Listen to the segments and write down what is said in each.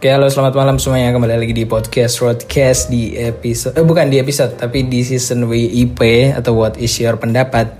Oke, halo selamat malam semuanya. Kembali lagi di podcast Roadcast di episode eh bukan di episode tapi di season WIP atau What is your pendapat.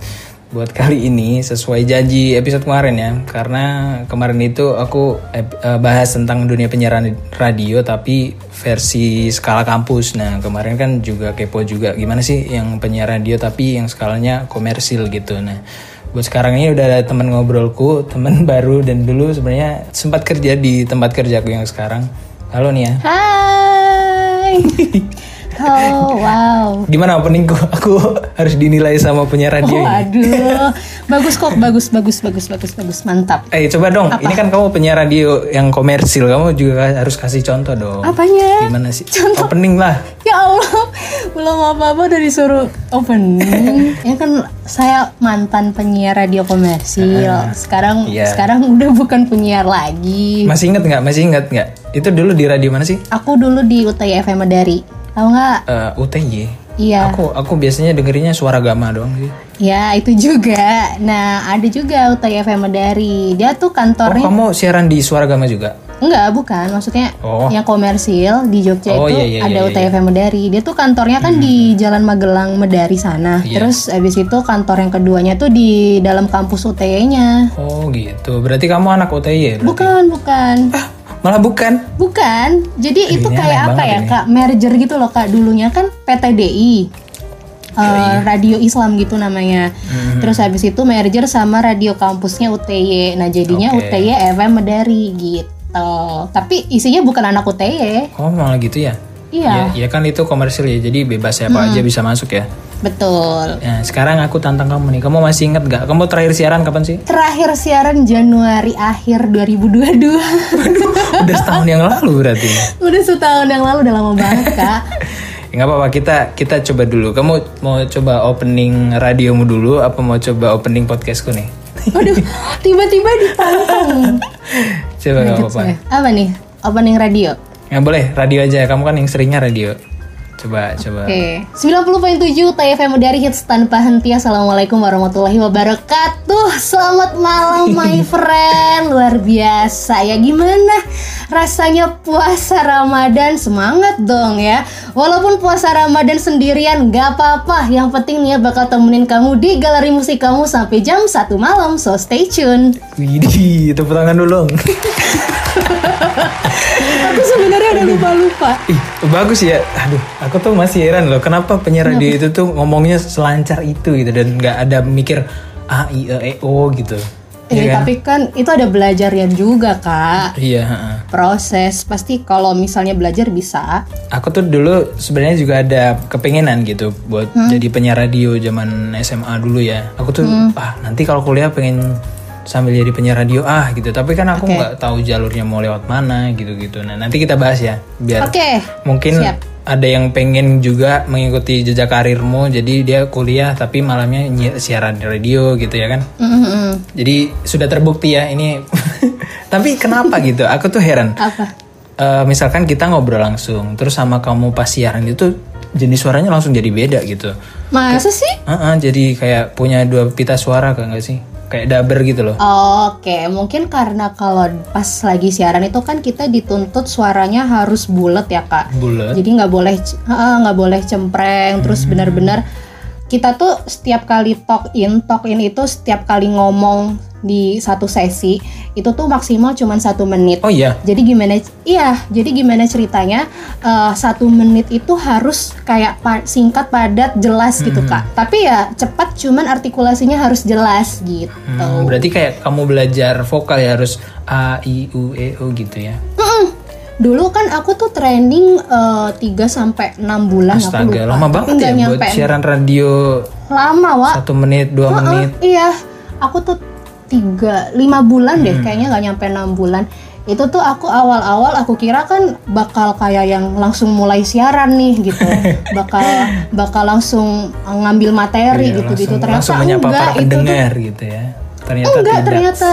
Buat kali ini sesuai janji episode kemarin ya. Karena kemarin itu aku eh, bahas tentang dunia penyiaran radio tapi versi skala kampus. Nah kemarin kan juga kepo juga gimana sih yang penyiar radio tapi yang skalanya komersil gitu. Nah buat sekarang ini udah ada teman ngobrolku teman baru dan dulu sebenarnya sempat kerja di tempat kerjaku yang sekarang halo nih ya Hai. Oh wow. gimana openingku aku harus dinilai sama penyiar radio Oh, ini aduh. Bagus kok, bagus, bagus, bagus, bagus, bagus, mantap. eh coba dong ini kan kamu penyiar radio yang komersil kamu juga harus kasih contoh dong Apanya? gimana sih opening lah Ya Allah, belum apa-apa udah disuruh opening. ya kan saya mantan penyiar radio komersil. Sekarang iya. sekarang udah bukan penyiar lagi. masih inget nggak masih inget nggak itu dulu di radio mana sih Aku dulu di UTI FM Medari. Tahu nggak? Eh, UTY Iya. aku aku biasanya dengerinnya suara gama doang sih Ya, itu juga. Nah, ada juga UTI FM Medari. Dia oh tuh kantornya kamu siaran di suara gama juga Enggak, bukan. Maksudnya Oh. yang komersil di Jogja Oh, itu iya, iya, ada iya, Hmm. UTFM Medari. Dia tuh kantornya kan di Jalan Magelang Medari sana. Iya. Terus abis itu kantor yang keduanya tuh di dalam kampus UTY-nya. oh gitu berarti kamu anak UTY ya berarti? Bukan, bukan. Malah bukan Bukan. Jadi itu kayak apa ya, ini. Kak? Merger gitu loh, Kak. Dulunya kan PTDI. Eh, Radio Islam gitu namanya. Hmm. Terus habis itu merger sama radio kampusnya UTY. Nah, jadinya Oke. UTY FM Medari gitu. Tapi isinya bukan anak UTY. Oh malah gitu ya? Iya. Ya, kan itu komersil ya, jadi bebas siapa aja bisa masuk ya. Betul. Nah, sekarang aku tantang kamu nih, kamu masih inget gak? Kamu terakhir siaran kapan sih? Terakhir siaran Januari akhir 2022. Udah setahun yang lalu berarti. Udah setahun yang lalu, udah lama banget, Kak. Ya nggak apa-apa, kita kita coba dulu. Kamu mau coba opening radiomu dulu, apa mau coba opening podcastku nih? Waduh, tiba-tiba ditantang. Coba nggak apa-apa. Apa nih? Opening radio. Nggak boleh, radio aja. Kamu kan yang seringnya radio. Coba, coba. Oke. 90.7 TFM dari hits tanpa henti. Assalamualaikum warahmatullahi wabarakatuh. Selamat malam my friend. Luar biasa ya gimana rasanya puasa Ramadan? Semangat dong ya. Walaupun puasa Ramadan sendirian gak apa-apa. Yang penting nih ya bakal temenin kamu di galeri musik kamu sampai jam 1 malam. So stay tune. Widih, tepuk tangan dulu. dong. Udah lupa-lupa. Ih, bagus ya. Aduh, aku tuh masih heran loh. Kenapa penyiar radio itu tuh ngomongnya selancar itu gitu dan nggak ada mikir a i e e o gitu. Eh, tapi kan itu ada belajarnya juga, Kak. Iya. heeh. proses pasti kalau misalnya belajar bisa Aku tuh dulu sebenarnya juga ada kepengenan gitu buat jadi penyiar radio zaman SMA dulu ya. Aku tuh ah nanti kalau kuliah pengen sambil jadi penyiar radio ah gitu. Tapi kan aku nggak tahu jalurnya mau lewat mana gitu-gitu. Nah nanti kita bahas ya biar oke mungkin siap. ada yang pengen juga mengikuti jejak karirmu. Jadi dia kuliah tapi malamnya siaran radio gitu ya kan. Mm-mm. Jadi sudah terbukti ya ini. tapi kenapa gitu? Aku tuh heran. apa Eh, misalkan kita ngobrol langsung, terus sama kamu pas siaran itu jenis suaranya langsung jadi beda gitu. masa sih Heeh, jadi kayak punya dua pita suara kan nggak sih? Kayak daber gitu loh. Oke, mungkin karena kalau pas lagi siaran itu kan kita dituntut suaranya harus bulat ya kak. Bulat. Jadi nggak boleh, nggak boleh cempreng. Terus benar-benar kita tuh setiap kali talk in, talk in itu setiap kali ngomong di satu sesi itu tuh maksimal cuma satu menit. Oh iya. Jadi gimana? Iya, jadi gimana ceritanya? eh, satu menit itu harus kayak pa- singkat, padat, jelas gitu kak. Tapi ya cepat, cuman artikulasinya harus jelas gitu. Hmm, berarti kayak kamu belajar vokal ya harus a i u e o gitu ya. Dulu kan aku tuh training eh, 3 sampai 6 bulan aku Astaga, lupa. lama banget nggak ya buat siaran radio Lama, Wak. satu menit dua menit. Iya, aku tuh tiga lima bulan deh, Hmm. kayaknya nggak nyampe enam bulan. Itu tuh aku awal-awal aku kira kan bakal kayak yang langsung mulai siaran nih gitu, bakal bakal langsung ngambil materi Iya, gitu-gitu. langsung, Ternyata langsung menyapa enggak, para itu tuh gitu ya. Ternyata enggak, tidak. ternyata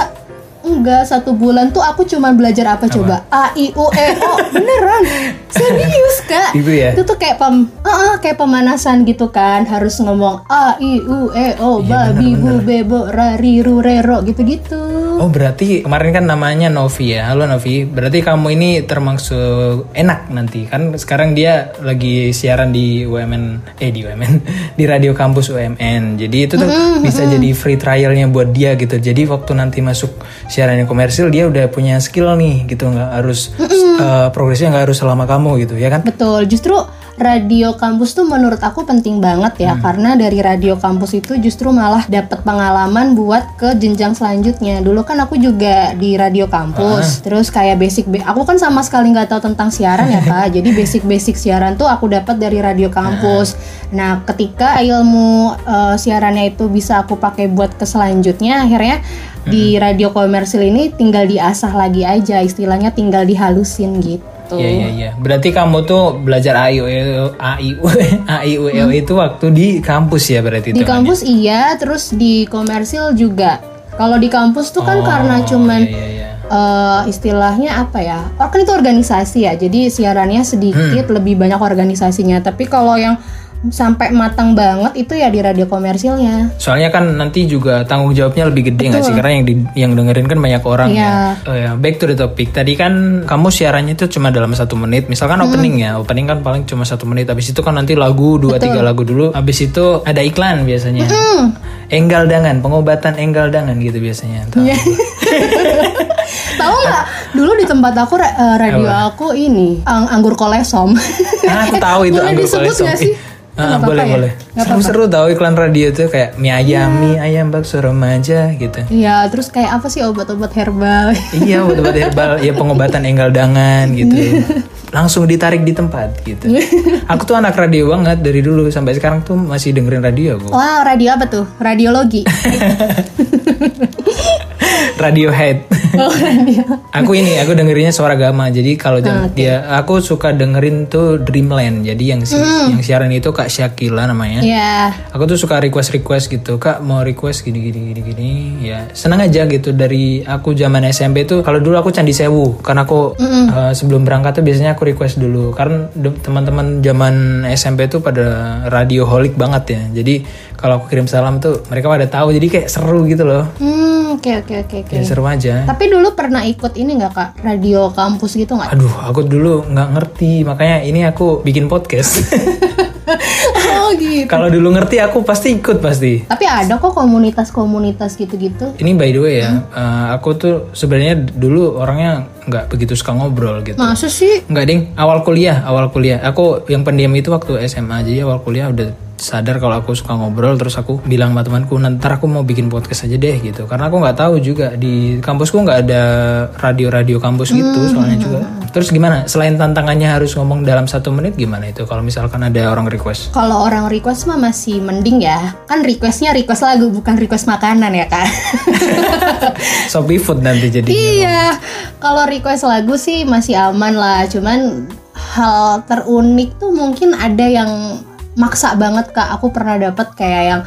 enggak satu bulan tuh aku cuma belajar apa, coba? A i u e o. Beneran? Serius kak? Itu ya? itu tuh kayak pem eh, eh, kayak pemanasan gitu kan. Harus ngomong a i u e o Iya, babi bu bebo ra ri ru re ro gitu gitu Oh berarti kemarin kan namanya Novi ya. Halo Novi. Berarti kamu ini termasuk enak nanti. Kan sekarang dia lagi siaran di UMN Eh di UMN Di radio kampus UMN Jadi itu tuh bisa jadi free trialnya buat dia gitu. Jadi waktu nanti masuk siaran yang komersil Dia udah punya skill nih gitu. Nggak harus eh, Progresnya nggak harus selama kamu gitu ya kan? Betul. Justru radio kampus tuh menurut aku penting banget ya karena dari radio kampus itu justru malah dapat pengalaman buat ke jenjang selanjutnya. Dulu kan aku juga di radio kampus terus kayak basic ba- aku kan sama sekali nggak tahu tentang siaran ya kak. Jadi basic basic siaran tuh aku dapat dari radio kampus. Nah ketika ilmu eh, siarannya itu bisa aku pakai buat ke selanjutnya akhirnya di radio komersil ini tinggal diasah lagi aja istilahnya tinggal dihalusin gitu Iya iya iya. Berarti kamu tuh belajar A I U E O A I U A I U E O itu waktu di kampus ya berarti Di kampus iya, terus di komersil juga. Kalau di kampus tuh Oh, kan karena cuman iya, iya, iya. eh, istilahnya apa ya? Oh kan itu organisasi ya, jadi siarannya sedikit Hmm. lebih banyak organisasinya. Tapi kalau yang sampai matang banget itu ya di radio komersilnya. Soalnya kan nanti juga tanggung jawabnya lebih gede nggak sih? Karena yang di- yang dengerin kan banyak orang Iya. ya. Oh ya, back to the topic. Tadi kan kamu siarannya itu cuma dalam satu menit. Misalkan Hmm. opening ya, opening kan paling cuma satu menit. Habis itu kan nanti lagu dua tiga lagu dulu. Habis itu ada iklan biasanya. Enggal dangan, pengobatan enggal dangan gitu biasanya. Tahu. Iya. Tahu nggak? Dulu di tempat aku eh, radio aku ini ang- anggur kolesom. Ah, aku tahu itu Boleh anggur disebut kolesom. nggak sih? Ah, boleh ya? boleh. Nggak Seru seru tahu iklan radio tuh kayak mie ayam, mie ayam bakso remaja gitu. Iya, terus kayak apa sih obat-obat herbal? iya obat-obat herbal ya pengobatan enggal dangan gitu langsung ditarik di tempat gitu aku tuh anak radio banget dari dulu sampai sekarang tuh masih dengerin radio aku Wow, radio apa tuh? Radiologi. Radiohead. Oh, radio. aku ini aku dengerinnya suara gama jadi kalau jam- dia aku suka dengerin tuh Dreamland. Jadi yang si- yang siaran itu Kak Syakila namanya. Iya. Aku tuh suka request request gitu kak mau request gini gini gini gini. Ya senang aja gitu. Dari aku zaman SMP tuh kalau dulu aku candi sewu. Karena aku eh, sebelum berangkat tuh biasanya aku request dulu. Karena teman-teman zaman SMP tuh pada radioholic banget ya. Jadi kalau aku kirim salam tuh mereka pada tahu jadi kayak seru gitu loh Hmm, oke oke oke oke. ya seru aja Tapi dulu pernah ikut ini nggak kak? Radio kampus gitu nggak? aduh aku dulu nggak ngerti makanya ini aku bikin podcast oh gitu. kalau dulu ngerti aku pasti ikut pasti Tapi ada kok komunitas-komunitas gitu-gitu. Ini by the way ya, eh, aku tuh sebenarnya dulu orangnya nggak begitu suka ngobrol gitu. Masa sih? Nggak ding, awal kuliah, awal kuliah. Aku yang pendiam itu waktu SMA jadi awal kuliah udah sadar kalau aku suka ngobrol terus aku bilang sama temanku nanti aku mau bikin podcast aja deh gitu karena aku nggak tahu juga di kampusku nggak ada radio-radio kampus gitu soalnya juga terus gimana selain tantangannya harus ngomong dalam satu menit gimana itu kalau misalkan ada orang request Kalau orang request mah masih mending ya. Kan requestnya request lagu bukan request makanan ya kak. Shopee Food nanti jadi iya. Kalau request lagu sih masih aman lah. Cuman hal terunik tuh mungkin ada yang maksa banget kak. Aku pernah dapet kayak yang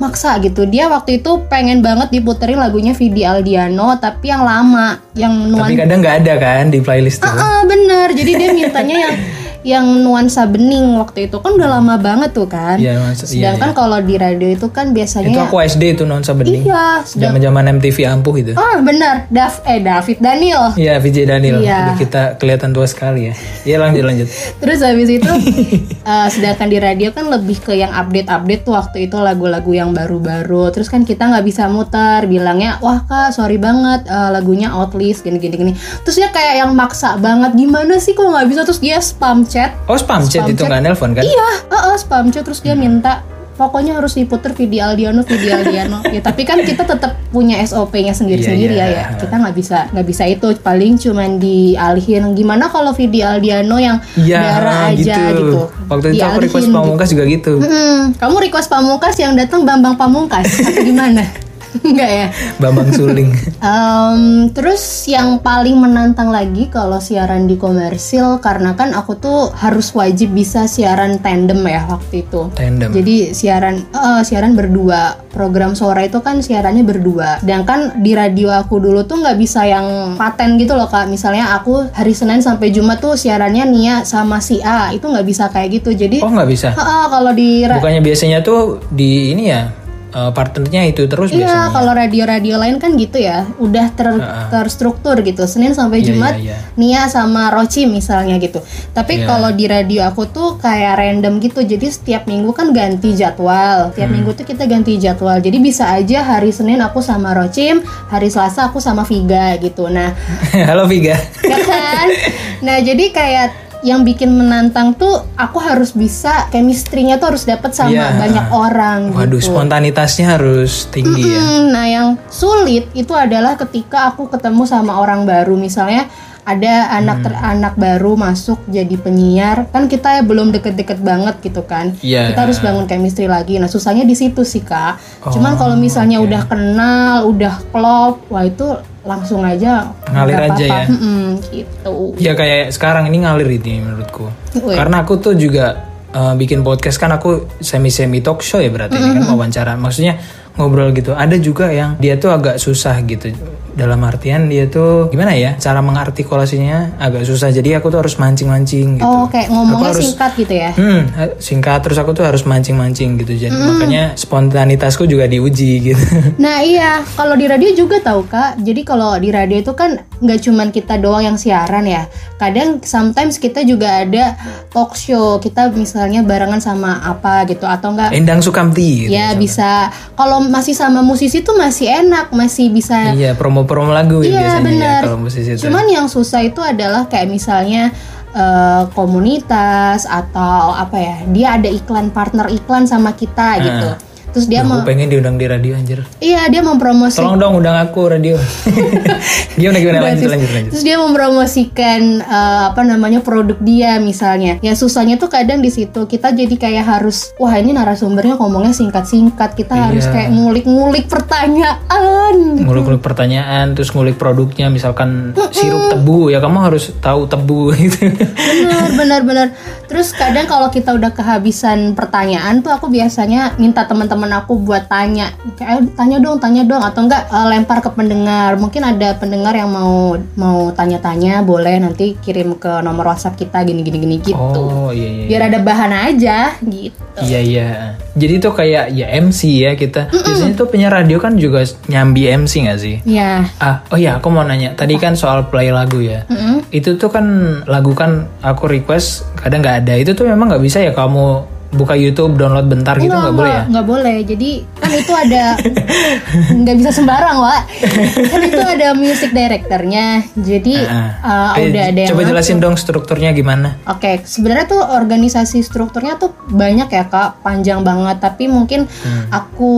maksa gitu. Dia waktu itu pengen banget diputerin lagunya Vidi Aldiano tapi yang lama, yang nuan tapi kadang nggak ada kan di playlist tuh Ah bener, jadi dia mintanya yang yang nuansa bening waktu itu kan udah lama banget tuh kan. Iya, iya, Sedangkan kalau di radio itu kan biasanya Itu aku SD itu nuansa bening. Iya, Zaman-zaman MTV ampuh itu. Ah benar, Dav eh David Daniel. Iya, VJ Daniel. Iya. Udah kita kelihatan tua sekali ya. Iya, lanjut lanjut. Terus habis itu eh, sedangkan di radio kan lebih ke yang update-update tuh waktu itu lagu-lagu yang baru-baru. Terus kan kita nggak bisa muter, bilangnya wah kak sorry banget eh, lagunya outlist gini-gini gini. Terus dia kayak yang maksa banget gimana sih kok nggak bisa terus dia spam chat. Oh, spam chat itu nggak nelpon kan? Iya, heeh, spam chat terus dia minta pokoknya harus diputer video Aldiano video Aldiano ya tapi kan kita tetap punya SOP-nya sendiri-sendiri Iya, ya iya. ya kita nggak bisa nggak bisa itu paling cuman dialihin gimana kalau video Aldiano yang Iya, darah aja gitu, Waktu itu aku request pamungkas juga gitu. Mm-mm. kamu request pamungkas yang datang Bambang Pamungkas atau gimana Enggak ya Bambang Suling. Em, terus yang paling menantang lagi kalau siaran di komersil karena kan aku tuh harus wajib bisa siaran tandem ya waktu itu. Tandem. Jadi siaran eh, siaran berdua. Program sore itu kan siarannya berdua. Sedangkan di radio aku dulu tuh nggak bisa yang paten gitu loh kak. Misalnya aku hari Senin sampai Jumat tuh siarannya Nia sama si A itu nggak bisa kayak gitu. Jadi Oh, nggak bisa. Heeh, kalau di Bukannya biasanya tuh di ini ya eh, partnernya itu terus Iya, biasanya. kalau radio-radio lain kan gitu ya, udah ter- terstruktur gitu. Senin sampai Iya, Jumat iya, iya. Nia sama Roci misalnya gitu. Tapi Iya. kalau di radio aku tuh kayak random gitu. Jadi setiap minggu kan ganti jadwal. Tiap Hmm. minggu tuh kita ganti jadwal. Jadi bisa aja hari Senin aku sama Rocim, hari Selasa aku sama Viga gitu. Nah, Halo Viga. ya kan? Nah, jadi kayak yang bikin menantang tuh aku harus bisa chemistry-nya tuh harus dapat sama Iya. banyak orang Waduh, gitu. spontanitasnya harus tinggi ya. Hmm, nah yang sulit itu adalah ketika aku ketemu sama orang baru misalnya ada anak ter- Hmm. anak baru masuk jadi penyiar kan kita ya belum deket-deket banget gitu kan Iya. kita harus bangun chemistry lagi nah susahnya di situ sih kak Oh, cuman kalau misalnya udah kenal udah klop wah itu langsung aja Ngalir aja apa-apa. ya. Mm-mm, gitu Ya kayak sekarang ini ngalir ini menurutku. Wih. Karena aku tuh juga eh, bikin podcast kan aku semi-semi talk show ya berarti ini kan wawancara. Maksudnya ngobrol gitu. Ada juga yang dia tuh agak susah gitu. Dalam artian dia tuh gimana ya? Cara mengartikulasinya agak susah. Jadi aku tuh harus mancing-mancing gitu. oh kayak ngomongnya harus- singkat gitu ya Hmm, singkat terus aku tuh harus mancing-mancing gitu. Jadi makanya spontanitasku juga diuji gitu. Nah iya, kalau di radio juga tahu kak. Jadi kalau di radio itu kan nggak cuman kita doang yang siaran ya. Kadang sometimes kita juga ada talk show. Kita misalnya barengan sama apa gitu atau enggak? Endang Sukamti gitu. ya bisa. Kalau masih sama musisi tuh masih enak, masih bisa. Iya, promo-promo lagu ya Iya biasanya ya kalau musisi itu. Cuman yang susah itu adalah kayak misalnya eh, komunitas atau apa ya? Dia ada iklan partner iklan sama kita gitu. Terus dia mau pengen diundang di radio anjir. iya dia mempromosikan Tolong dong undang aku radio. gimana gimana lanjut lanjut lanjut. Terus dia mempromosikan eh, apa namanya produk dia misalnya. Ya susahnya tuh kadang di situ kita jadi kayak harus wah ini narasumbernya ngomongnya singkat-singkat. Kita harus Iya. kayak ngulik-ngulik pertanyaan. Ngulik-ngulik pertanyaan terus ngulik produknya misalkan sirup tebu ya kamu harus tahu tebu gitu. Bener bener bener. Terus kadang kalau kita udah kehabisan pertanyaan tuh aku biasanya minta teman-teman aku buat tanya. Kayak "Ayo, tanya dong, tanya dong atau enggak eh, lempar ke pendengar. Mungkin ada pendengar yang mau mau tanya-tanya boleh nanti kirim ke nomor WhatsApp kita gini-gini gini gitu. oh iya iya. biar ada bahan aja gitu. Iya iya. Jadi tuh kayak ya MC ya kita. Biasanya tuh penyiar radio kan juga nyambi MC nggak sih? Ya, Ah, oh iya, aku mau nanya. Tadi kan soal play lagu ya. Itu tuh kan lagu kan aku request kadang nggak ada. Itu tuh memang nggak bisa ya kamu buka YouTube download bentar gitu nggak boleh ya? nggak boleh. Jadi kan itu ada nggak bisa sembarang, Wak. kan itu ada music directornya. Jadi uh, Eh, udah ada Coba jelasin dong strukturnya gimana? Oke, sebenarnya tuh organisasi strukturnya tuh banyak ya kak, panjang banget. Tapi mungkin aku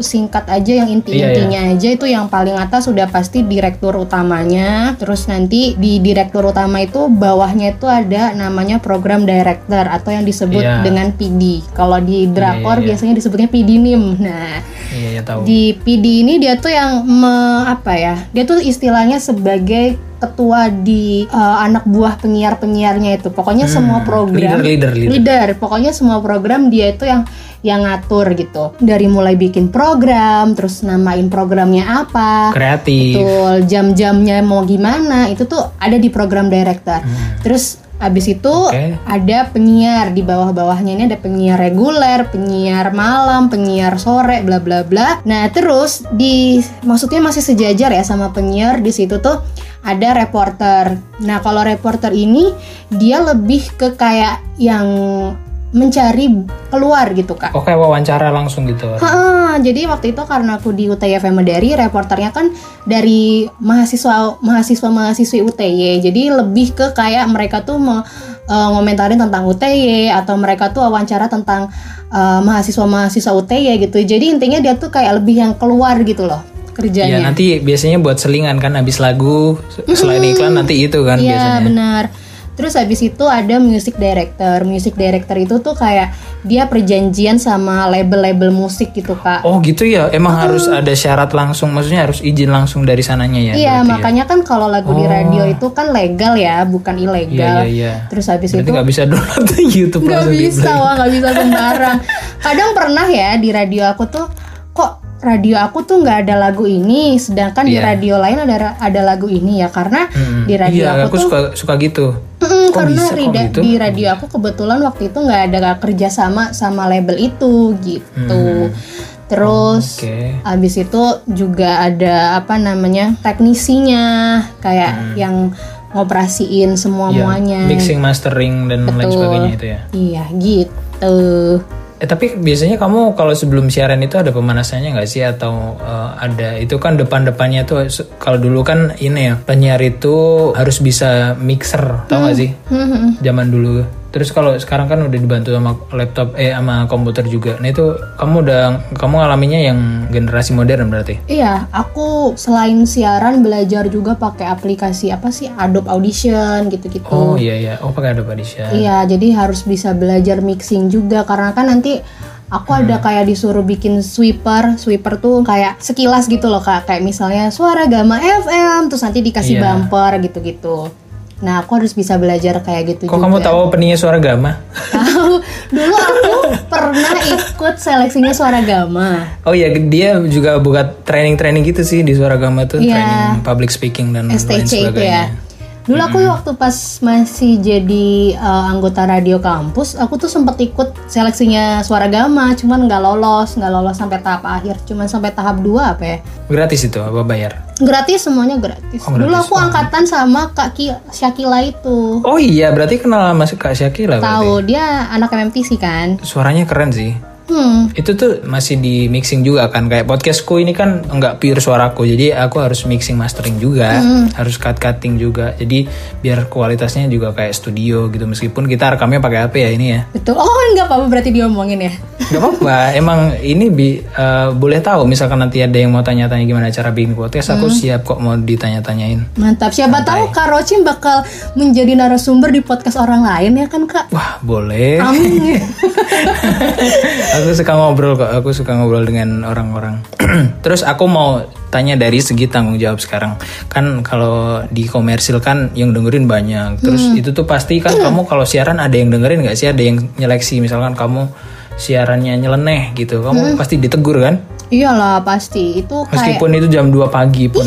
singkat aja yang inti-intinya aja itu yang paling atas sudah pasti direktur utamanya. Terus nanti di direktur utama itu bawahnya itu ada namanya program director atau yang disebut Iya. dengan PD. Kalau di drakor iya, iya. biasanya disebutnya PDNIM. Nah, Iya ya tahu. di PD ini dia tuh yang me- apa ya? Dia tuh istilahnya sebagai ketua di uh, anak buah penyiar-penyiarnya itu. Pokoknya semua program Hmm. Leader, leader, leader. leader. Pokoknya semua program dia itu yang yang ngatur gitu. Dari mulai bikin program, terus namain programnya apa. Kreatif. Betul, jam-jamnya mau gimana itu tuh ada di program director. Hmm. Terus Abis itu Oke. ada penyiar di bawah-bawahnya ini ada penyiar reguler, penyiar malam, penyiar sore, bla bla bla. Nah terus di maksudnya masih sejajar ya sama penyiar di situ tuh ada reporter. Nah kalau reporter ini dia lebih ke kayak yang mencari keluar gitu kak. Oh kayak wawancara langsung gitu. Ha, jadi waktu itu karena aku di UTY Medari, reporternya kan dari mahasiswa mahasiswa mahasiswi UTY. Jadi lebih ke kayak mereka tuh mau eh, ngomentarin tentang UTY atau mereka tuh wawancara tentang eh, mahasiswa mahasiswa UTY gitu. Jadi intinya dia tuh kayak lebih yang keluar gitu loh Iya kerjanya. nanti biasanya buat selingan kan habis lagu selain iklan nanti itu kan Iya biasanya. benar. Terus habis itu ada music director. Music director itu tuh kayak dia perjanjian sama label-label musik gitu kak. Oh gitu ya, emang harus ada syarat langsung, maksudnya harus izin langsung dari sananya ya? Iya, berarti makanya kan kalau lagu di Oh. radio itu kan legal ya, bukan ya? Iya ilegal. iya iya. Terus habis Berarti itu nggak bisa download di YouTube nggak bisa, wah nggak bisa sembarang. Kadang pernah ya di radio aku tuh, radio aku tuh nggak ada lagu ini, sedangkan di Iya. radio lain ada ada lagu ini ya, karena Mm-mm. di radio iya, aku, aku tuh suka suka gitu. Mm, Kok karena bisa rida- gitu? di radio aku kebetulan waktu itu nggak ada kerja sama sama label itu gitu. Terus Oke. abis itu juga ada apa namanya teknisinya kayak yang ngoperasiin semua Iya, muanya. mixing, mastering dan lain Betul. sebagainya itu ya. Iya gitu. Eh tapi biasanya kamu kalau sebelum siaran itu ada pemanasannya nggak sih? Atau eh, ada itu kan depan-depannya tuh kalau dulu kan ini ya penyiar itu harus bisa mixer tau nggak sih? Hmm, zaman dulu. Terus kalau sekarang kan udah dibantu sama laptop eh sama komputer juga. Nah itu kamu udah kamu ngalaminnya yang generasi modern berarti. Iya, aku selain siaran belajar juga pakai aplikasi apa sih Adobe Audition gitu-gitu. Oh iya iya. Oh pakai Adobe Audition. Iya, jadi harus bisa belajar mixing juga karena kan nanti aku Hmm. ada kayak disuruh bikin sweeper. Sweeper tuh kayak sekilas gitu loh Kak, kayak misalnya suara Gama FM terus nanti dikasih Iya. bumper gitu-gitu. Nah, aku harus bisa belajar kayak gitu Kok juga. kamu tahu openingnya suara Gama? Tahu. Dulu aku pernah ikut seleksinya suara Gama. Oh iya dia juga buka training-training gitu sih di suara Gama tuh Iya. training public speaking dan lain STC itu sebagainya. ya. Dulu aku waktu pas masih jadi uh, anggota radio kampus, aku tuh sempet ikut seleksinya suara gama, cuman nggak lolos, nggak lolos sampai tahap akhir, cuman sampai tahap 2 apa ya? Gratis itu apa bayar? Gratis semuanya gratis. Oh, Dulu gratis. aku angkatan sama Kak Ki Syakila itu. Oh iya berarti kenal sama Kak Syakila. Tahu dia anak MMTC kan? Suaranya keren sih. Hmm. Itu tuh masih di mixing juga kan kayak podcastku ini kan enggak pure suaraku jadi aku harus mixing mastering juga Hmm. harus cut cutting juga jadi biar kualitasnya juga kayak studio gitu meskipun kita rekamnya pakai HP ya ini ya Betul. Oh, nggak apa-apa berarti diomongin ya. Gak apa-apa, emang ini bi, eh, boleh tahu misalkan nanti ada yang mau tanya-tanya gimana cara bikin podcast, aku Hmm. siap kok mau ditanya-tanyain. Mantap. Siapa tahu Kak Rocin bakal menjadi narasumber di podcast orang lain ya kan Kak? Wah, boleh. Amin. aku suka ngobrol kok, aku suka ngobrol dengan orang-orang. Terus aku mau tanya dari segi tanggung jawab sekarang. Kan kalau di komersil kan yang dengerin banyak. Terus Hmm. itu tuh pasti kan kamu kalau siaran ada yang dengerin nggak sih? Ada yang nyeleksi misalkan kamu siarannya nyeleneh gitu. Kamu Hmm. pasti ditegur kan? Iyalah pasti itu kayak Meskipun itu jam 2 pagi pun.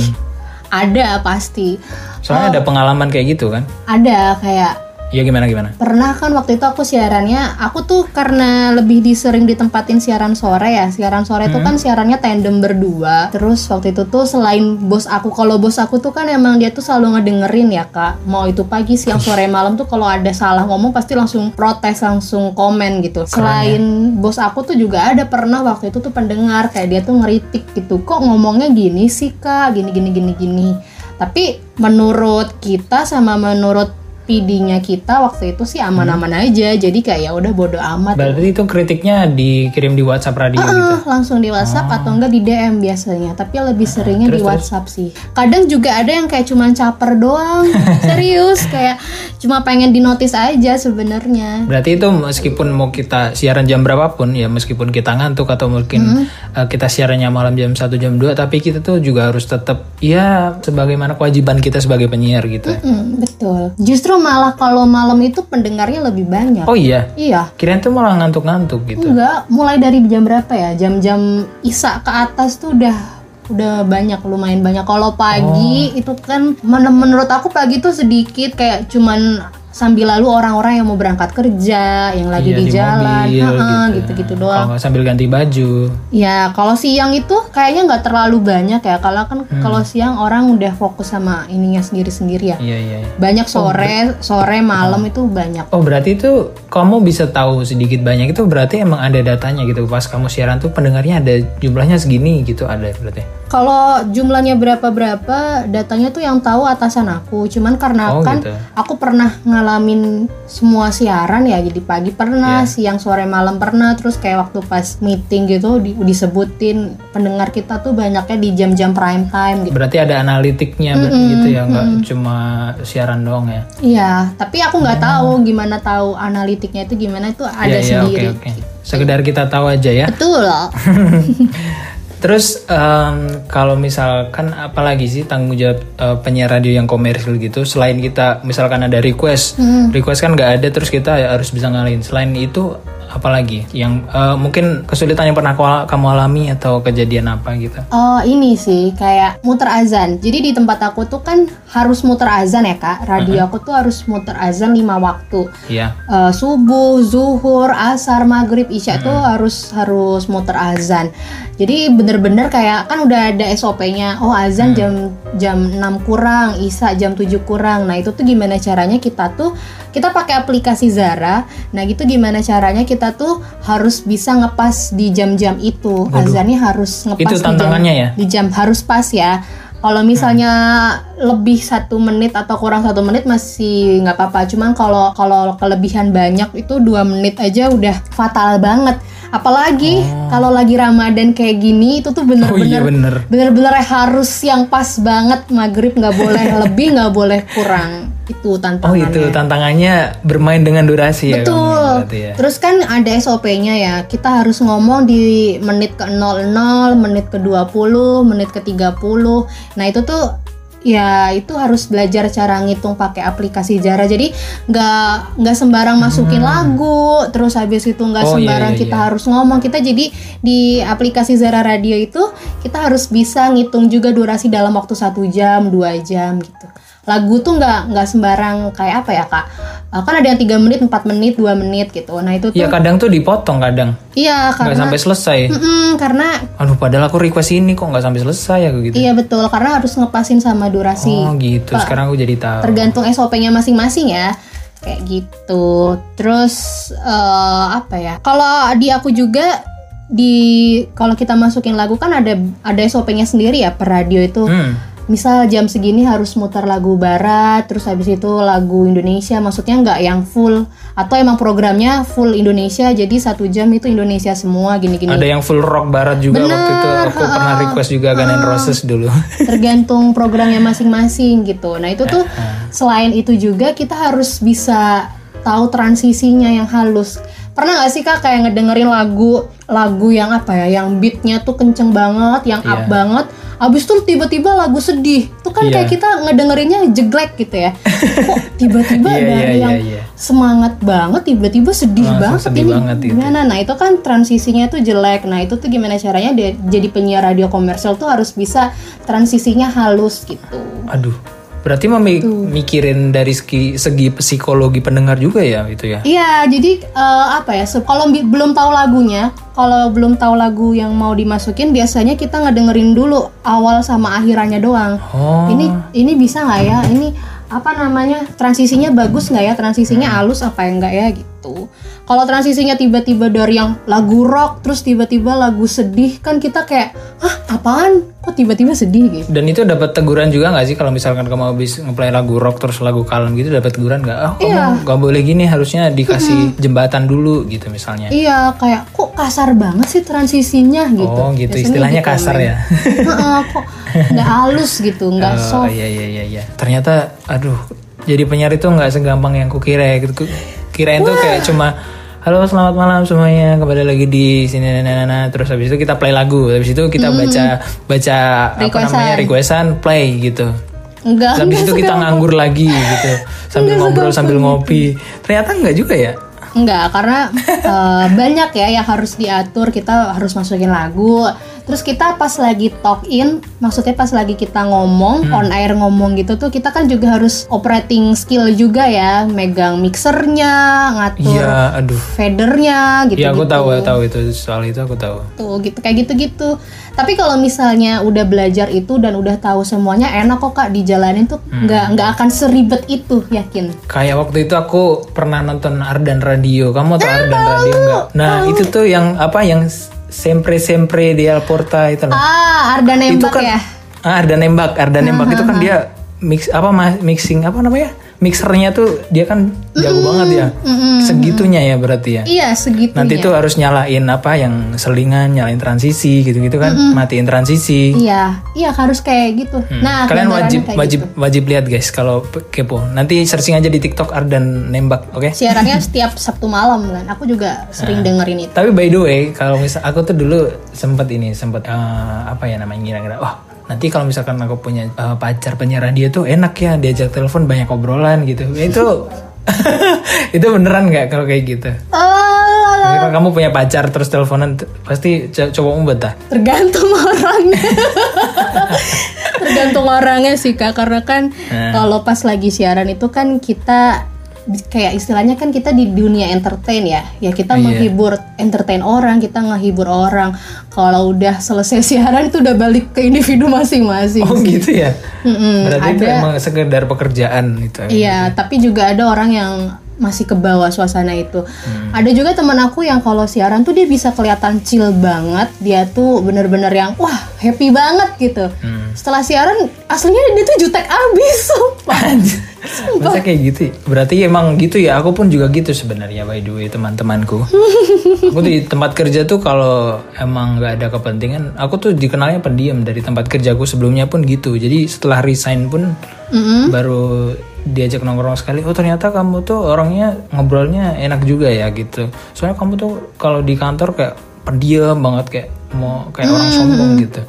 ada pasti Soalnya ada pengalaman kayak gitu kan? ada kayak Ya gimana gimana? pernah kan waktu itu aku siarannya aku tuh karena lebih disering ditempatin siaran sore ya. Siaran sore itu kan siarannya tandem berdua. Terus waktu itu tuh selain bos aku kalau bos aku tuh kan emang dia tuh selalu ngedengerin ya kak. Mau itu pagi siang sore malam tuh kalau ada salah ngomong pasti langsung protes langsung komen gitu. Selain bos aku tuh juga ada pernah waktu itu tuh pendengar kayak dia tuh ngeritik gitu kok ngomongnya gini sih kak? Gini gini gini gini. Tapi menurut kita sama menurut PD-nya kita waktu itu sih aman-aman aja jadi kayak ya udah bodo amat. Berarti itu kritiknya dikirim di WhatsApp radio gitu. Ah, langsung di WhatsApp atau enggak di DM biasanya tapi lebih seringnya di terus, WhatsApp sih. Kadang juga ada yang kayak cuman caper doang serius kayak cuma pengen dinotis aja sebenarnya. Berarti itu meskipun mau kita siaran jam berapapun ya meskipun kita ngantuk atau mungkin eh, kita siarannya malam jam 1 jam 2 tapi kita tuh juga harus tetap ya sebagaimana kewajiban kita sebagai penyiar gitu. Hmm, betul. Justru malah kalau malam itu pendengarnya lebih banyak Oh iya. iya Kirain tuh malah ngantuk-ngantuk gitu. Enggak, mulai dari jam berapa ya? Jam-jam Isa ke atas tuh udah udah banyak lumayan banyak. Kalau pagi itu kan men- menurut aku pagi tuh sedikit kayak cuman sambil lalu orang-orang yang mau berangkat kerja, yang lagi Iya, di, di jalan, gitu. gitu-gitu Kalau doang. nggak sambil ganti baju. Ya kalau siang itu kayaknya nggak terlalu banyak ya. Kalau kan Hmm. kalau siang orang udah fokus sama ininya sendiri-sendiri ya. Iya iya. iya. Banyak sore, sore, malam itu banyak. Oh berarti itu kamu bisa tahu sedikit banyak itu berarti emang ada datanya gitu pas kamu siaran tuh pendengarnya ada jumlahnya segini gitu ada berarti. Kalau jumlahnya berapa-berapa, datanya tuh yang tahu atasan aku. Cuman karena Oh, kan gitu. aku pernah ngalamin semua siaran ya, jadi pagi pernah, Iya. siang sore malam pernah, terus kayak waktu pas meeting gitu di- disebutin pendengar kita tuh banyaknya di jam-jam prime time gitu. Berarti ada analitiknya ber- gitu ya nggak cuma siaran doang ya. Iya, tapi aku nggak tahu gimana tahu analitiknya itu gimana itu ada Iya, iya, sendiri. Oke oke. Sekedar kita tahu aja ya. Betul. Terus em, kalau misalkan apalagi sih tanggung jawab eh, penyiar radio yang komersil gitu selain kita misalkan ada request, request kan nggak ada terus kita harus bisa ngalahin. Selain itu apalagi yang eh, mungkin kesulitan yang pernah kamu alami atau kejadian apa gitu? Oh ini sih kayak muter azan. Jadi di tempat aku tuh kan harus muter azan ya kak. Radio aku tuh harus muter azan lima waktu. Iya. Eh, subuh, zuhur, asar, maghrib, isya tuh harus harus muter azan. Jadi bener-bener kayak kan udah ada SOP-nya. Oh azan jam jam 6 kurang, isya jam 7 kurang. Nah itu tuh gimana caranya kita tuh kita pakai aplikasi Zara. Nah gitu gimana caranya kita tuh harus bisa ngepas di jam-jam itu. Azannya harus ngepas Itu di jam- tantangannya ya? di jam harus pas ya. Kalau misalnya lebih satu menit atau kurang satu menit masih nggak apa-apa. Cuman kalau kalau kelebihan banyak itu dua menit aja udah fatal banget. Apalagi kalau lagi Ramadan kayak gini itu tuh Oh iya bener-bener bener. bener-bener harus yang pas banget maghrib nggak boleh lebih nggak boleh kurang itu Oh tantangannya. itu tantangannya bermain dengan durasi ya kamu Betul. berarti ya. Terus kan ada SOP-nya ya. Kita harus ngomong di menit ke 00, menit ke 20, menit ke 30. Nah, itu tuh ya itu harus belajar cara ngitung pakai aplikasi Zara. Jadi nggak nggak sembarang masukin lagu, terus habis itu nggak Hmm. Oh, iya, sembarang iya, kita iya. harus ngomong. Kita jadi di aplikasi Zara Radio itu kita harus bisa ngitung juga durasi dalam waktu satu jam, dua jam gitu. Lagu tuh nggak nggak sembarang kayak apa ya kak? Eh, Kan ada yang tiga menit, 4 menit, 2 menit gitu. Nah itu tuh Ya kadang tuh dipotong kadang iya karena sampai selesai. Mm-mm, karena Aduh padahal aku request ini kok nggak sampai selesai ya gitu. iya betul karena harus ngepasin sama durasi. Oh gitu. Sekarang aku jadi tahu. Tergantung SOP-nya masing-masing ya. Kayak gitu. Terus eh, apa ya? Kalau di aku juga di kalau kita masukin lagu kan ada ada SOP-nya sendiri ya per radio itu. Hmm. Misal jam segini harus muter lagu barat, terus habis itu lagu Indonesia, maksudnya nggak yang full atau emang programnya full Indonesia, jadi satu jam itu Indonesia semua gini-gini. Ada yang full rock barat juga Bener, waktu itu aku pernah request juga Guns N' Roses dulu. tergantung programnya masing-masing gitu. Nah itu tuh selain itu juga kita harus bisa tahu transisinya yang halus. Pernah gak sih kak kayak ngedengerin lagu lagu yang apa ya, yang beatnya tuh kenceng banget, yang up Iya. banget. Abis itu tiba-tiba lagu sedih. Tuh kan Iya. kayak kita ngedengerinnya jeglek gitu ya. Kok tiba-tiba Iya, dari iya, yang iya, iya. semangat banget tiba-tiba sedih Langsung banget sedih ini banget itu. gimana nah itu kan transisinya tuh jelek nah itu tuh gimana caranya dia jadi penyiar radio komersial tuh harus bisa transisinya halus gitu Aduh. Berarti memi- mikirin dari segi, segi psikologi pendengar juga ya itu ya. iya jadi eh, apa ya kalau belum tahu lagunya kalau belum tahu lagu yang mau dimasukin biasanya kita ngedengerin dulu awal sama akhirannya doang. Oh. ini ini bisa nggak ya? Ini apa namanya transisinya bagus nggak ya? Transisinya halus apa enggak ya gitu kalau transisinya tiba-tiba dari yang lagu rock terus tiba-tiba lagu sedih kan kita kayak hah apaan kok tiba-tiba sedih gitu Dan itu dapat teguran juga nggak sih kalau misalkan kamu habis ngeplay lagu rock terus lagu kalem gitu dapat teguran nggak? Oh kamu Iya. nggak boleh gini harusnya dikasih jembatan dulu gitu misalnya. iya kayak kok kasar banget sih transisinya gitu Oh gitu Biasanya istilahnya gitu, kasar ya. Kok nggak halus gitu nggak Oh soft iya iya iya iya. Ternyata aduh jadi penyiar itu nggak segampang yang kukira ya. Ku- Kirain tuh kayak cuma Halo selamat malam semuanya kembali lagi di sini nah, nah, nah, terus habis itu kita play lagu habis itu kita baca baca apa Requestan. namanya requestan play gitu. Enggak habis itu enggak kita nganggur lagi gitu sambil ngobrol sambil ngopi. Ternyata nggak juga ya? Enggak, karena eh, banyak ya yang harus diatur. Kita harus masukin lagu, Terus kita pas lagi talk in, maksudnya pas lagi kita ngomong, on air ngomong gitu tuh kita kan juga harus operating skill juga ya, megang mixernya, ngatur Iya, aduh. fadernya gitu. Ya aku tahu, tahu itu soal itu aku tahu. Tuh gitu kayak gitu-gitu. Tapi kalau misalnya udah belajar itu dan udah tahu semuanya enak kok kak dijalanin tuh Hmm. nggak nggak akan seribet itu yakin. Kayak waktu itu aku pernah nonton Ardan Radio. Kamu tahu Ardan Radio nggak? Nah itu tuh yang apa yang sempre sempre di Alporta itu loh. Ah Arda itu nembak kan ya. ah, Ardan nembak, Ardan nembak itu kan dia mix apa mixing apa namanya? Mixernya tuh dia kan jago banget ya. Segitunya ya berarti ya. Iya segitunya. Nanti tuh harus nyalain apa yang selingan, nyalain transisi gitu-gitu kan, matiin transisi. Iya, iya harus kayak gitu. Hmm. Nah, Kalian wajib wajib gitu. wajib lihat guys kalau kepo. Nanti searching aja di TikTok Ardan nembak, oke? Siarannya setiap Sabtu malam kan. Aku juga Nah. sering dengerin itu. Tapi by the way, kalau misal aku tuh dulu sempet ini, sempet eh, apa ya namanya ngira-ngira, wah nanti kalau misalkan aku punya eh, pacar penyiar radio tuh enak ya diajak telepon banyak obrolan gitu. Itu itu beneran nggak kalau kayak gitu? Oh, Tapi kalau kamu punya pacar terus teleponan pasti co- coba betah. tergantung orangnya. tergantung orangnya sih kak, karena kan Nah. kalau pas lagi siaran itu kan kita kayak istilahnya kan kita di dunia entertain ya ya kita Iya. menghibur entertain orang kita ngehibur orang kalau udah selesai siaran itu udah balik ke individu masing-masing Oh gitu ya? Mm-mm, Berarti itu ada. emang sekedar pekerjaan itu. Iya, tapi juga ada orang yang masih ke bawah suasana itu. Ada juga teman aku yang kalau siaran tuh dia bisa kelihatan chill banget. Dia tuh bener-bener yang wah happy banget gitu. Setelah siaran aslinya dia tuh jutek abis, sumpah. Masa kayak gitu? ya? Berarti emang gitu ya. Aku pun juga gitu sebenarnya by the way teman-temanku. aku di tempat kerja tuh kalau emang nggak ada kepentingan, aku tuh dikenalnya pendiam dari tempat kerjaku sebelumnya pun gitu. Jadi setelah resign pun baru diajak nongkrong sekali. Oh ternyata kamu tuh orangnya ngobrolnya enak juga ya gitu. Soalnya kamu tuh kalau di kantor kayak pendiam banget kayak mau kayak orang sombong gitu.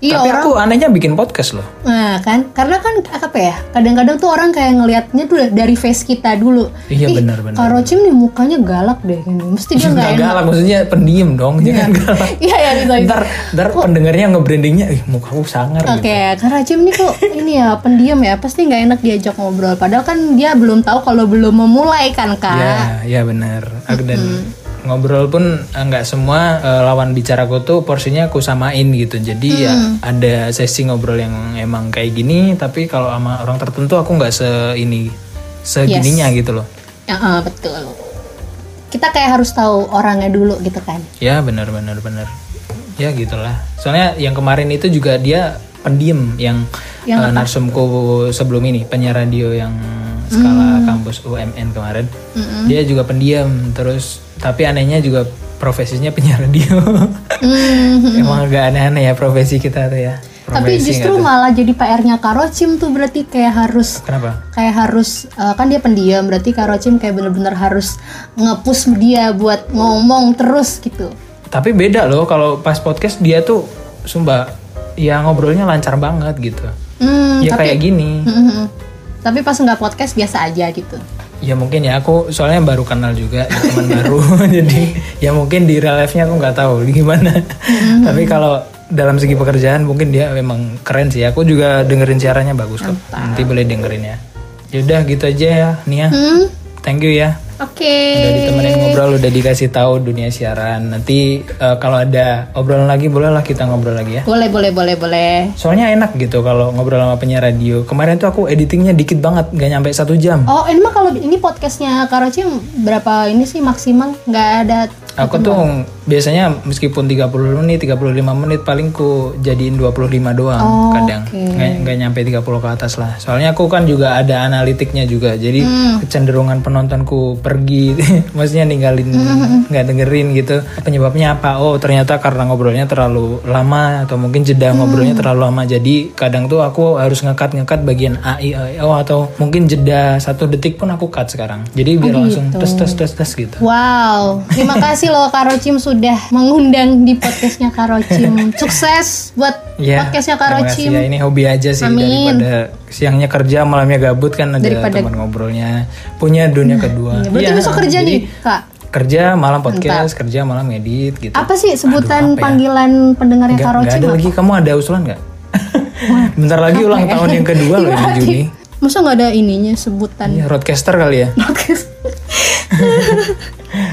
Iya Tapi aku anehnya bikin podcast loh. Nah kan, karena kan apa ya? Kadang-kadang tuh orang kayak ngelihatnya tuh dari face kita dulu. Iya, benar-benar. Kak Rocim nih mukanya galak deh. Mesti dia nggak enak. galak maksudnya pendiam dong, jangan galak. Iya ya bisa. ntar ntar pendengarnya nge-brandingnya ih mukaku sangar Oke, gitu Kak Racim nih kok ini ya pendiam ya, pasti nggak enak diajak ngobrol. Padahal kan dia belum tahu kalau belum memulai kan kak. ya ya benar aku dan ngobrol pun eh, nggak semua eh, lawan bicaraku tuh porsinya aku samain gitu. Jadi ya ada sesi ngobrol yang emang kayak gini tapi kalau sama orang tertentu aku nggak se ini segininya gitu loh. Ya, eh, betul. Kita kayak harus tahu orangnya dulu gitu kan. ya benar benar benar. Ya gitulah. Soalnya yang kemarin itu juga dia pendiam yang, Yang eh, narsumku sebelum ini penyiar radio yang skala kampus UMN kemarin. Dia juga pendiam terus tapi anehnya juga profesinya penyiar radio. Emang agak aneh-aneh ya profesi kita tuh ya. Tapi justru tuh? malah jadi PR-nya Kak Rocim tuh berarti kayak harus kenapa? kayak harus eh, kan dia pendiam berarti Kak Rocim kayak bener-bener harus nge-push dia buat ngomong terus gitu. tapi beda loh kalau pas podcast dia tuh sumpah ya ngobrolnya lancar banget gitu. Hmm, ya kayak gini. Mhm. Tapi pas nggak podcast biasa aja gitu. Ya mungkin ya aku soalnya baru kenal juga ya, teman baru jadi ya mungkin di real life-nya aku nggak tahu gimana. Tapi kalau dalam segi pekerjaan mungkin dia memang keren sih. Aku juga dengerin siarannya bagus kok. Nanti boleh dengerin ya. Yaudah gitu aja ya Nia. Hmm, Thank you ya. Oke. Udah ditemenin ngobrol, udah dikasih tahu dunia siaran. Nanti eh, kalau ada obrolan lagi bolehlah kita ngobrol lagi ya. Boleh, boleh, boleh, boleh. Soalnya enak gitu kalau ngobrol sama penyiar radio. Kemarin tuh aku editingnya dikit banget, nggak nyampe satu jam. Oh, ini mah kalau ini podcastnya Kak Rocim berapa ini sih maksimal? Nggak ada Aku tuh biasanya meskipun 30 menit, 35 menit paling ku jadiin 25 doang Oh, kadang. oke. Nggak, nggak nyampe 30 ke atas lah. Soalnya aku kan juga ada analitiknya juga. Jadi Hmm. kecenderungan penontonku pergi, maksudnya ninggalin Hmm, nggak dengerin gitu. Penyebabnya apa? Oh, ternyata karena ngobrolnya terlalu lama atau mungkin jeda Hmm. ngobrolnya terlalu lama. Jadi kadang tuh aku harus ngekat-ngekat bagian A I O atau mungkin jeda satu detik pun aku cut sekarang. Jadi biar Oh, langsung gitu. tes tes tes tes gitu. Wow, terima kasih loh Kak Rocim sudah mengundang di podcastnya Kak Rocim. Sukses buat Ya, podcastnya Kak terima Rocim. kasih ya. Ini hobi aja sih Amin. daripada siangnya kerja malamnya gabut kan ada Daripada- teman ngobrolnya punya dunia kedua. Berarti Iya, besok kerja jadi nih, Kak. kerja malam podcast kerja malam edit gitu Apa sih apa sebutan ya? panggilan pendengarnya Nggak- Karoci? nggak ada apa? lagi kamu ada usulan nggak bentar lagi ulang tahun yang kedua loh ini Juni Masa nggak ada ininya sebutan? Iya, roadcaster kali ya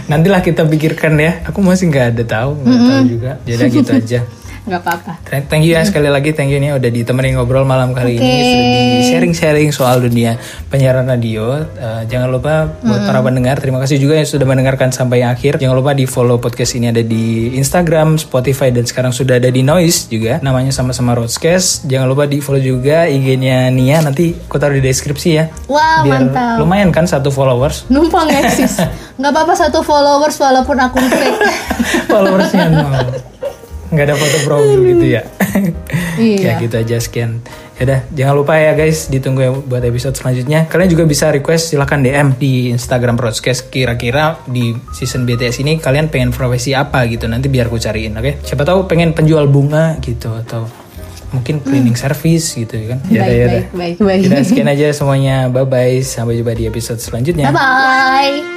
nantilah kita pikirkan ya. Aku masih nggak ada tahu nggak tahu juga. Jadi gitu aja Nggak apa-apa. Thank you ya sekali lagi thank you nih udah ditemenin ngobrol malam kali ini Oke. sudah di sharing-sharing soal dunia penyiaran radio. Eh, jangan lupa buat para pendengar terima kasih juga yang sudah mendengarkan sampai akhir. Jangan lupa di follow podcast ini ada di Instagram, Spotify dan sekarang sudah ada di Noise juga. Namanya sama-sama Roadcast. Jangan lupa di follow juga IG-nya Nia nanti aku taruh di deskripsi ya. Wah Biar mantap. lumayan kan satu followers. Numpang eksis. Nggak apa-apa satu followers walaupun akun fake. followersnya nol nggak ada foto profil gitu ya ya Iya. gitu aja sekian Yaudah, jangan lupa ya guys, ditunggu ya buat episode selanjutnya. Kalian juga bisa request, silahkan DM di Instagram Broadcast. Kira-kira di season BTS ini kalian pengen profesi apa gitu, nanti biar aku cariin, oke? Siapa tahu pengen penjual bunga gitu, atau mungkin cleaning service gitu kan. Yaudah, Baik, yaudah. baik, baik, baik. Yaudah, sekian aja semuanya. Bye-bye, sampai jumpa di episode selanjutnya. Bye-bye.